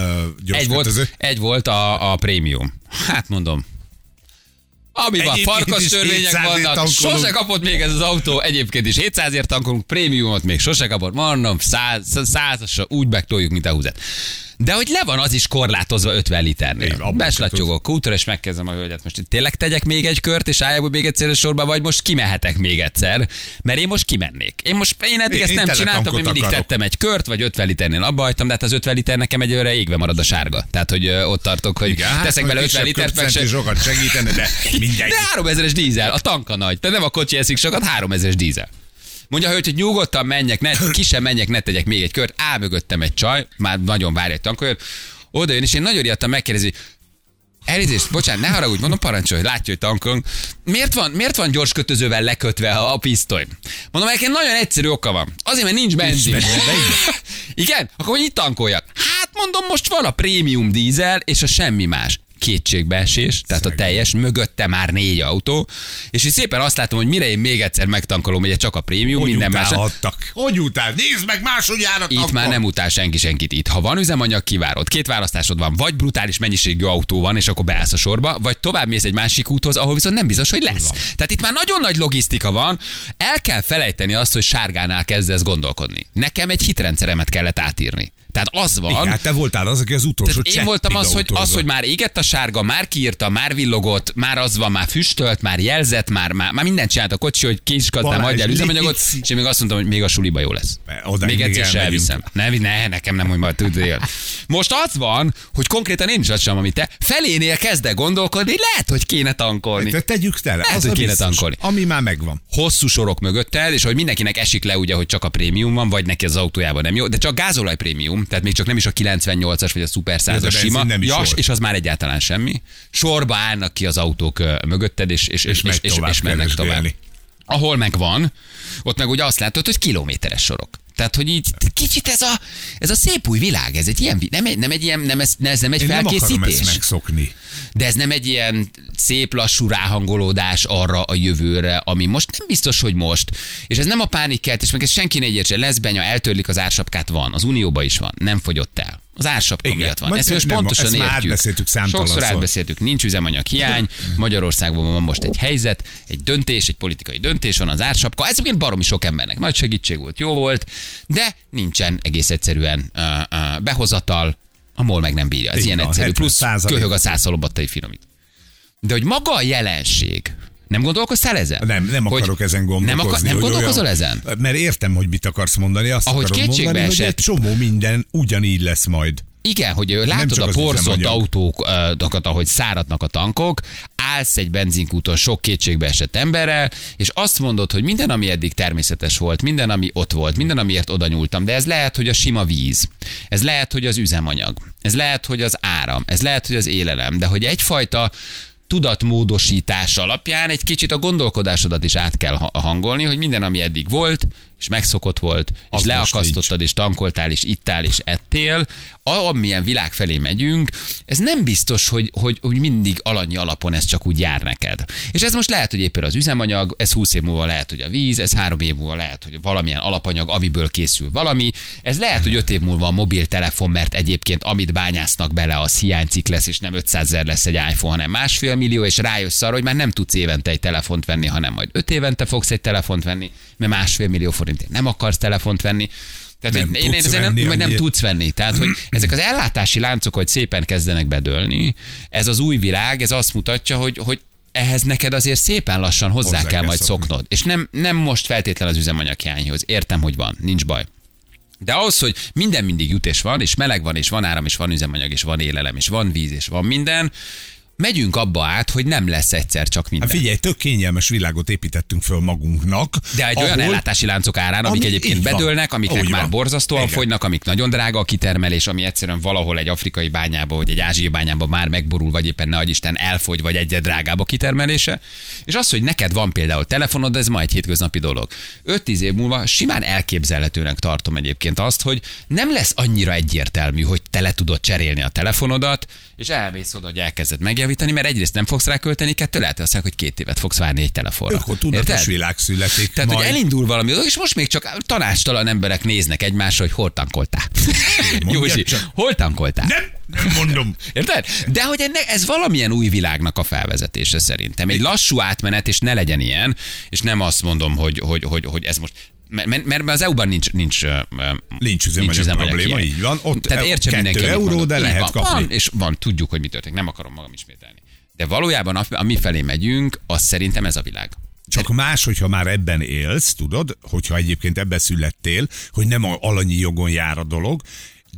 uh, Egy volt, kötöző. egy volt a, a prémium. Hát mondom, ami van, Egyébként farkas törvények 700 ért vannak, sose kapott még ez az autó, egyébként is 700 ért tankolunk, prémiumot még sose kapott, mondom, száz, százasra úgy megtoljuk, mint a húzat. De hogy le van az is korlátozva 50 Igen, liternél. Beslatyogok kútra, és megkezdem a hölgyet. Most tényleg tegyek még egy kört, és álljak még egyszer a sorba, vagy most kimehetek még egyszer, mert én most kimennék. Én most én eddig Én- ezt én nem csináltam, én mindig akarok. tettem egy kört, vagy 50 liternél abba hagytam, de hát az 50 liter nekem egyőre égve marad a sárga. Tehát, hogy ö, ott tartok, hogy Igen, hát, teszek bele kisebb 50 litert, meg se... sokat segítene, de mindegy. De 3000-es dízel, a tanka nagy. Tehát nem a kocsi eszik sokat, 3000-es dízel. Mondja a hölgy, hogy nyugodtan menjek, ne, ki sem menjek, ne tegyek még egy kört. Áll mögöttem egy csaj, már nagyon várja egy tankolyot. Oda jön, és én nagyon riadtan megkérdezi, Elnézést, bocsánat, ne haragudj, mondom, parancsolj, látja, hogy tankon. Miért van, miért van gyors kötözővel lekötve a, a pisztoly? Mondom, nekem nagyon egyszerű oka van. Azért, mert nincs benzin. benne, de Igen? Akkor hogy itt tankoljak? Hát mondom, most van a prémium dízel, és a semmi más kétségbeesés, tehát a Szegény. teljes, mögötte már négy autó, és így szépen azt látom, hogy mire én még egyszer megtankolom, ugye csak a prémium, Hogy minden más. Hogy utál? Nézd meg, másodjára Itt tankol. már nem utál senki senkit. Itt, ha van üzemanyag, kivárod. Két választásod van. Vagy brutális mennyiségű autó van, és akkor beállsz a sorba, vagy tovább mész egy másik úthoz, ahol viszont nem biztos, hogy lesz. Tehát itt már nagyon nagy logisztika van. El kell felejteni azt, hogy sárgánál kezdesz gondolkodni. Nekem egy hitrendszeremet kellett átírni. Tehát az van, Igen, hát te voltál az, aki az utolsó tehát én voltam az, hogy, az, hogy már égett a sárga, már kiírta, már villogott, már az van, már füstölt, már jelzett, már, már, már mindent csinált a kocsi, hogy kiskazdám, Balázs, adjál üzemanyagot, és én még azt mondtam, hogy még a suliba jó lesz. Oda még egyszer se elviszem. Ne, ne, nekem nem, hogy majd tudjél. Most az van, hogy konkrétan én is azt sem, amit te, felénél kezdek gondolkodni, lehet, hogy kéne tankolni. Te tegyük tele. Lehet, az hogy kéne biztos, tankolni. Ami már megvan. hosszú sorok mögötted, és hogy mindenkinek esik le ugye, hogy csak a prémium van, vagy neki az autójában nem jó, de csak gázolaj prémium, tehát még csak nem is a 98-as vagy a Super 100-as benzin sima, nem is sor. és az már egyáltalán semmi. Sorba állnak ki az autók mögötted, és, és, és, és, megy és, tovább és mennek tovább. Ahol meg van, ott meg ugye azt látod, hogy kilométeres sorok. Tehát, hogy így kicsit ez a, ez a szép új világ, ez egy ilyen, nem egy, nem egy ilyen, nem ez, ez nem egy Én nem akarom ezt felkészítés. megszokni. De ez nem egy ilyen szép lassú ráhangolódás arra a jövőre, ami most nem biztos, hogy most. És ez nem a pánikkeltés, meg ez senki ne értse. Lesz benya, eltörlik az ársapkát, van. Az Unióban is van. Nem fogyott el. Az ársapka Igen. miatt van. Ezt most nem- pontosan ezt már értjük. átbeszéltük. Sokszor átbeszéltük. Nincs üzemanyag hiány. Magyarországban van most egy helyzet, egy döntés, egy politikai döntés van az ársapka. Ez egyébként baromi sok embernek nagy segítség volt, jó volt, de nincsen egész egyszerűen uh, uh, behozatal, a MOL meg nem bírja. Ez Így ilyen egyszerű. 70 Plusz köhög a százszalobattai finomít. De hogy maga a jelenség Nem gondolkoztál ezen? Nem, nem Hogy akarok ezen gondolkozni. Nem, akar, nem hogy gondolkozol olyan- ezen? Mert értem, hogy mit akarsz mondani. Azt Ahogy akarom kétségbe mondani, hogy esett- egy csomó minden ugyanígy lesz majd. Igen, hogy látod a üzemanyag. autókat, ahogy száradnak a tankok, állsz egy benzinkúton sok kétségbe esett emberrel, és azt mondod, hogy minden, ami eddig természetes volt, minden, ami ott volt, minden, amiért oda nyúltam, de ez lehet, hogy a sima víz, ez lehet, hogy az üzemanyag, ez lehet, hogy az áram, ez lehet, hogy az élelem, de hogy egyfajta tudatmódosítás alapján egy kicsit a gondolkodásodat is át kell ha- hangolni, hogy minden, ami eddig volt, és megszokott volt, és Az leakasztottad, és tankoltál, és ittál, és ettél, amilyen világ felé megyünk, ez nem biztos, hogy, hogy, hogy mindig alanyi alapon ez csak úgy jár neked. És ez most lehet, hogy éppen az üzemanyag, ez 20 év múlva lehet, hogy a víz, ez három év múlva lehet, hogy valamilyen alapanyag, amiből készül valami, ez lehet, hogy öt év múlva a mobiltelefon, mert egyébként amit bányásznak bele, az hiánycik lesz, és nem 500 ezer lesz egy iPhone, hanem másfél millió, és rájössz arra, hogy már nem tudsz évente egy telefont venni, hanem majd öt évente fogsz egy telefont venni, mert másfél millió forintért nem akarsz telefont venni. Tehát, Nem én, én tudsz nem, venni nem annyit. tudsz venni. Tehát, hogy ezek az ellátási láncok, hogy szépen kezdenek bedőlni, ez az új világ, ez azt mutatja, hogy, hogy ehhez neked azért szépen lassan hozzá, Hozzá kell, kell majd szokni. szoknod. És nem, nem most feltétlen az üzemanyaghiányhoz. Értem, hogy van, nincs baj. De ahhoz, hogy minden mindig jut és van, és meleg van, és van áram, és van üzemanyag, és van élelem, és van víz, és van minden, megyünk abba át, hogy nem lesz egyszer csak minden. Hát figyelj, tök kényelmes világot építettünk föl magunknak. De egy olyan ahol- ellátási láncok árán, amik Ami egyébként bedőlnek, amiknek Úgy már van. borzasztóan Igen. fogynak, amik nagyon drága a kitermelés, ami egyszerűen valahol egy afrikai bányába, vagy egy ázsiai bányába már megborul, vagy éppen ne Isten elfogy, vagy egyre drágább a kitermelése. És az, hogy neked van például telefonod, ez ma egy hétköznapi dolog. 5-10 év múlva simán elképzelhetőnek tartom egyébként azt, hogy nem lesz annyira egyértelmű, hogy te le tudod cserélni a telefonodat, és elmész oda, hogy elkezded megjavítani, mert egyrészt nem fogsz rá költeni, kettő lehet, hogy azt mondják, hogy két évet fogsz várni egy telefonra. Akkor tudatos világ születik. Tehát, majd. hogy elindul valami, és most még csak tanástalan emberek néznek egymásra, hogy hol tankoltál. Józsi, csak. hol tankoltál? Nem, nem mondom. Érted? De hogy ennek, ez valamilyen új világnak a felvezetése szerintem. Egy lassú átmenet, és ne legyen ilyen, és nem azt mondom, hogy, hogy, hogy, hogy ez most mert, mert, az EU-ban nincs, nincs, ö, ö, Nincs üzemanyag probléma, hiány. így van. Ott Tehát e- értse kettő mindenki, euró, de lehet van, kapni. Van, és van, tudjuk, hogy mi történik. Nem akarom magam ismételni. De valójában, ami felé megyünk, az szerintem ez a világ. Csak más, hogyha már ebben élsz, tudod, hogyha egyébként ebben születtél, hogy nem alanyi jogon jár a dolog,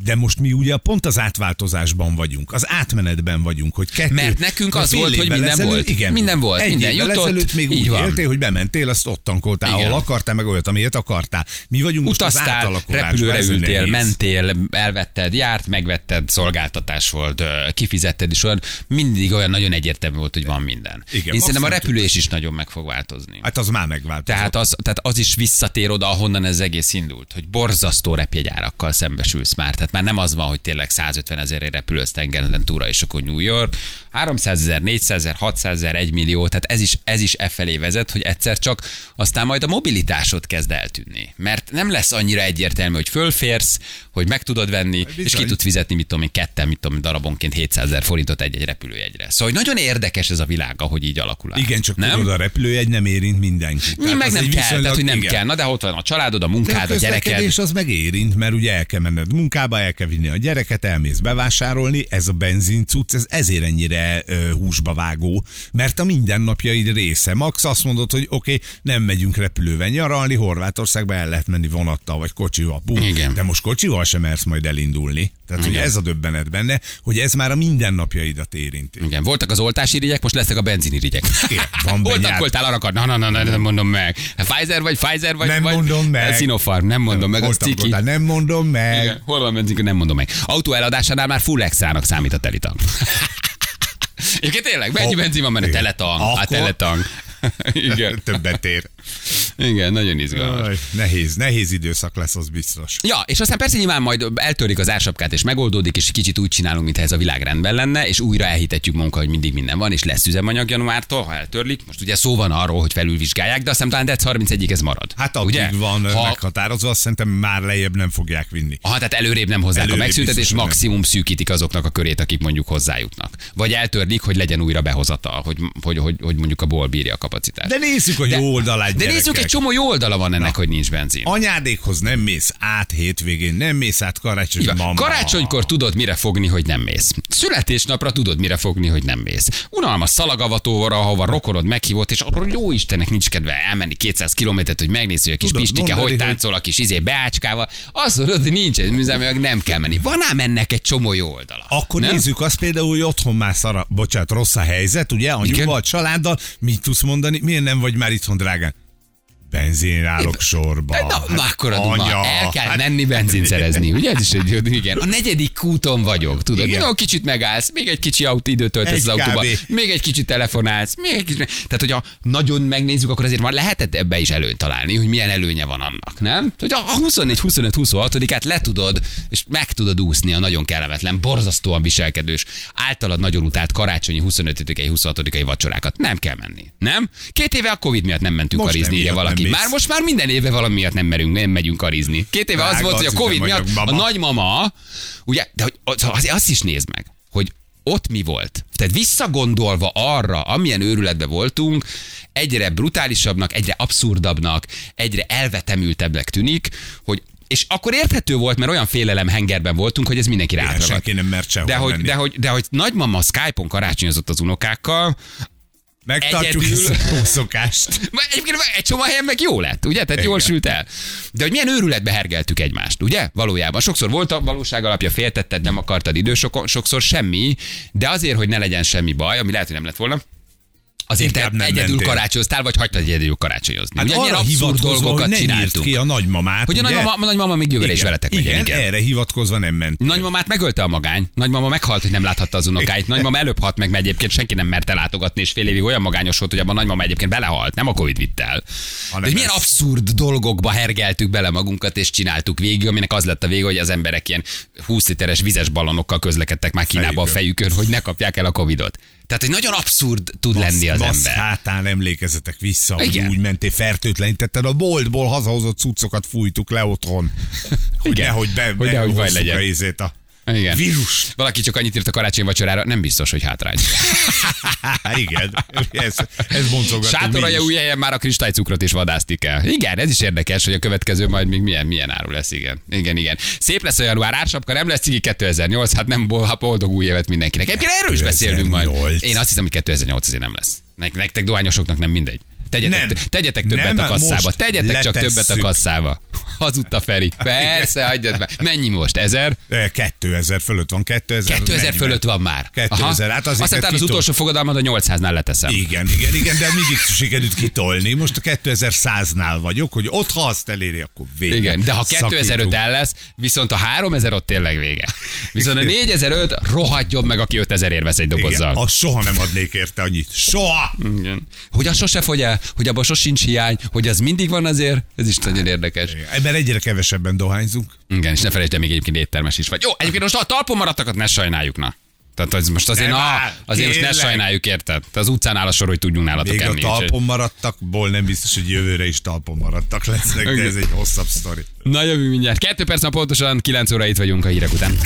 de most mi ugye pont az átváltozásban vagyunk, az átmenetben vagyunk, hogy kettő... Mert nekünk az volt, hogy minden ezelőtt, volt. Igen, Minden volt, Egy minden jutott, ezelőtt még úgy van. éltél, hogy bementél, azt ott tankoltál, Igen. ahol akartál, meg olyat, amilyet akartál. Mi vagyunk most az Utaztál, repülőre ültél, nehéz. mentél, elvetted, járt, megvetted, szolgáltatás volt, kifizetted, és olyan mindig olyan nagyon egyértelmű volt, hogy van minden. Igen, Én szerintem a repülés is nagyon meg fog változni. Hát az már megváltozott. Tehát az, tehát az is visszatér oda, ahonnan ez egész indult, hogy borzasztó repjegyárakkal szembesülsz már. Tehát már nem az van, hogy tényleg 150 ezerre repülősz tengeren túra, és akkor New York. 300 ezer, 400 ezer, 600 ezer, 1 millió, tehát ez is, ez is e felé vezet, hogy egyszer csak aztán majd a mobilitásod kezd eltűnni. Mert nem lesz annyira egyértelmű, hogy fölférsz, hogy meg tudod venni, és ki Bizony. tudsz fizetni, mit tudom én, ketten, mit tudom, én, darabonként 700 ezer forintot egy-egy repülőjegyre. Szóval hogy nagyon érdekes ez a világ, ahogy így alakul. át. Igen, csak nem? tudod, a repülőjegy nem érint mindenkit. Mi meg nem kell, viszonylag- tehát hogy nem igen. kell. Na de ott van a családod, a De munkád, a, gyereked. közlekedés az meg érint, mert ugye el kell menned munkába, el kell vinni a gyereket, elmész bevásárolni, ez a benzin cucc, ez ezért ennyire ö, húsba vágó, mert a mindennapjaid része. Max azt mondod, hogy oké, okay, nem megyünk repülővel nyaralni, Horvátországba el lehet menni vonattal vagy kocsival. Bú, Igen. De most kocsival sem mersz majd elindulni. Tehát, hogy Igen. ez a döbbenet benne, hogy ez már a mindennapjaidat érinti. Igen, voltak az oltási irigyek, most lesznek a benzínirigyek. Igen, van Hol benyár- tankoltál, arra akar? Na, na, na, na, nem mondom meg. Pfizer vagy Pfizer vagy? Nem vagy mondom meg. Sinopharm, nem mondom meg, az ciki. Nem mondom meg. Igen, hol van benzin, nem mondom meg. Autó eladásánál már full extrának számít a telitank. Egyébként tényleg, mennyi benzin van benne? Teletank, a Akkor- teletank. Igen, Többet ér. Igen, nagyon izgalmas. Aj, nehéz, nehéz időszak lesz, az biztos. Ja, és aztán persze nyilván majd eltörik az ársapkát, és megoldódik, és kicsit úgy csinálunk, mintha ez a világ rendben lenne, és újra elhitetjük magunkat, hogy mindig minden van, és lesz üzemanyag januártól, ha eltörlik. Most ugye szó van arról, hogy felülvizsgálják, de aztán talán dec 31-ig ez marad. Hát addig ugye? van ha, meghatározva, azt szerintem már lejjebb nem fogják vinni. Aha, tehát előrébb nem hozzák Előrébb a megszüntetés, hogy nem. maximum szűkítik azoknak a körét, akik mondjuk hozzájutnak. Vagy eltörlik, hogy legyen újra behozatal, hogy, hogy, hogy, hogy mondjuk a ból bírja a kapacitást. De nézzük a jó oldalát, De nézzük egy gyerekek. csomó jó oldala van ennek, hogy nincs benzin. Anyádékhoz nem mész át hétvégén, nem mész át karácsony. Mama. Karácsonykor tudod, mire fogni, hogy nem mész. Születésnapra tudod, mire fogni, hogy nem mész. Unalmas szalagavatóra, ahova rokonod meghívott, és arról jó Istennek nincs kedve elmenni 200 kilométert, hogy megnézzük, a kis Tudod, Pistike mondani, hogy táncol a kis izé beácskával. Azt mondod, hogy nincs ez műzelmileg nem kell menni. Van ám ennek egy csomó jó oldala. Akkor nem? nézzük azt például, hogy otthon már szara, bocsánat, rossz a helyzet, ugye, anyuval, családdal, mit tudsz mondani, miért nem vagy már itthon, drágán? Benzin állok sorba. Na, na akkor a duma. El kell hát- menni benzin szerezni, ugye? Ez is egy, igen. A negyedik kúton vagyok, tudod? Igen. Jó, kicsit megállsz, még egy kicsi autó időt töltesz az autóba, kb. még egy kicsit telefonálsz, még egy kicsit. Tehát, hogyha nagyon megnézzük, akkor azért már lehetett ebbe is előnyt találni, hogy milyen előnye van annak, nem? Hogy a 24, 25, 26-át le tudod, és meg tudod úszni a nagyon kellemetlen, borzasztóan viselkedős, általad nagyon utált karácsonyi 25-i, 26-i vacsorákat. Nem kell menni, nem? Két éve a Covid miatt nem mentünk Most karizni, nem valaki. Mész. Már most már minden éve valami miatt nem merünk, nem megyünk karizni. Két éve az volt, hogy a Covid miatt a mama. nagymama, ugye, de hogy az, az, azt is nézd meg, hogy ott mi volt. Tehát visszagondolva arra, amilyen őrületbe voltunk, egyre brutálisabbnak, egyre abszurdabbnak, egyre elvetemültebbnek tűnik, hogy és akkor érthető volt, mert olyan félelem hengerben voltunk, hogy ez mindenki rátragadt. senki nem mert De hogy, de, hogy, de hogy nagymama Skype-on karácsonyozott az unokákkal, Megtartjuk egyedül- ezt a jó szokást. Egyébként egy csomó helyen meg jó lett, ugye? Tehát jól Igen. sült el. De hogy milyen őrületbe hergeltük egymást, ugye? Valójában. Sokszor volt a valóság alapja, féltetted, nem akartad idő, sok- sokszor semmi, de azért, hogy ne legyen semmi baj, ami lehet, hogy nem lett volna, azért Inkább nem egyedül mentél. karácsonyoztál, vagy hagytad egyedül karácsonyozni. Hát ugye arra hivatkozva, hogy dolgokat írt csináltunk. ki a nagymamát. Hogy a ugye? nagymama, nagymama még jövőre is Igen, veletek legyen. igen, Igen. erre hivatkozva nem ment. Nagymamát megölte a magány. Nagymama meghalt, hogy nem láthatta az unokáit. Nagymama előbb halt meg, mert egyébként senki nem merte látogatni, és fél évig olyan magányos volt, hogy abban a nagymama egyébként belehalt, nem a Covid vitt el. Hanem De milyen ez. abszurd dolgokba hergeltük bele magunkat, és csináltuk végig, aminek az lett a vége, hogy az emberek ilyen 20 literes vizes ballonokkal közlekedtek már Kínába a fejükön, hogy ne kapják el a Covidot. Tehát, hogy nagyon abszurd tud lenni az Basz ember. hátán emlékezetek vissza, hogy Igen. úgy mentél, fertőtlenítetted a boltból hazahozott cuccokat fújtuk le otthon. Hogy Igen. nehogy be, Hogy nehogy baj legyen. a Igen. vírus. Valaki csak annyit írt a karácsony vacsorára, nem biztos, hogy hátrány. Há, igen, ez, ez boncogató Sátoraja új helyen már a kristálycukrot is vadásztik el. Igen, ez is érdekes, hogy a következő majd még milyen, milyen áru lesz, igen. Igen, igen. Szép lesz a január, ársapka nem lesz, cigi 2008, hát nem ha boldog új évet mindenkinek. Egyébként erről is beszélünk majd. 2008. Én azt hiszem, hogy 2008 azért nem lesz. Nek- Nektek dohányosoknak nem mindegy. Tegyetek, Nem. tegyetek többet Nem, a kasszába. Tegyetek csak többet a letesszük. kasszába. Hazudta Feri. Persze, hagyjad be. Mennyi most? Ezer? Eh, 2000 fölött van, 2000. 2000 40. fölött van már. 2000, hát azért Aztán kell az kitol- utolsó fogadalmad a 800-nál leteszem. Igen, igen, igen, de mindig sikerült kitolni. Most a 2100-nál vagyok, hogy ott, ha azt eléri, akkor vége. Igen, de ha 2005 Szakítunk. el lesz, viszont a 3000 ott tényleg vége. Viszont a 4005 rohadjon meg, aki 5000 ér vesz egy Igen, dobozzal. azt soha nem adnék érte annyit. Soha! Igen. Hogy az sose fogy el, hogy abban sosincs hiány, hogy az mindig van azért, ez is nagyon érdekes. Ebben egyre kevesebben dohányzunk. Igen, és ne felejtsd el, még egyébként éttermes is vagy. Jó, egyébként most a talpon maradtakat ne sajnáljuk, na. Tehát az most azért, na, azért most ne sajnáljuk, érted? Te az utcán áll a sor, hogy tudjunk nálatok Még a enni. úgyhogy- talpon maradtak, ból nem biztos, hogy jövőre is talpon maradtak lesznek, de ez egy hosszabb sztori. Na jövő mindjárt. Kettő perc, pontosan 9 óra itt vagyunk a hírek után.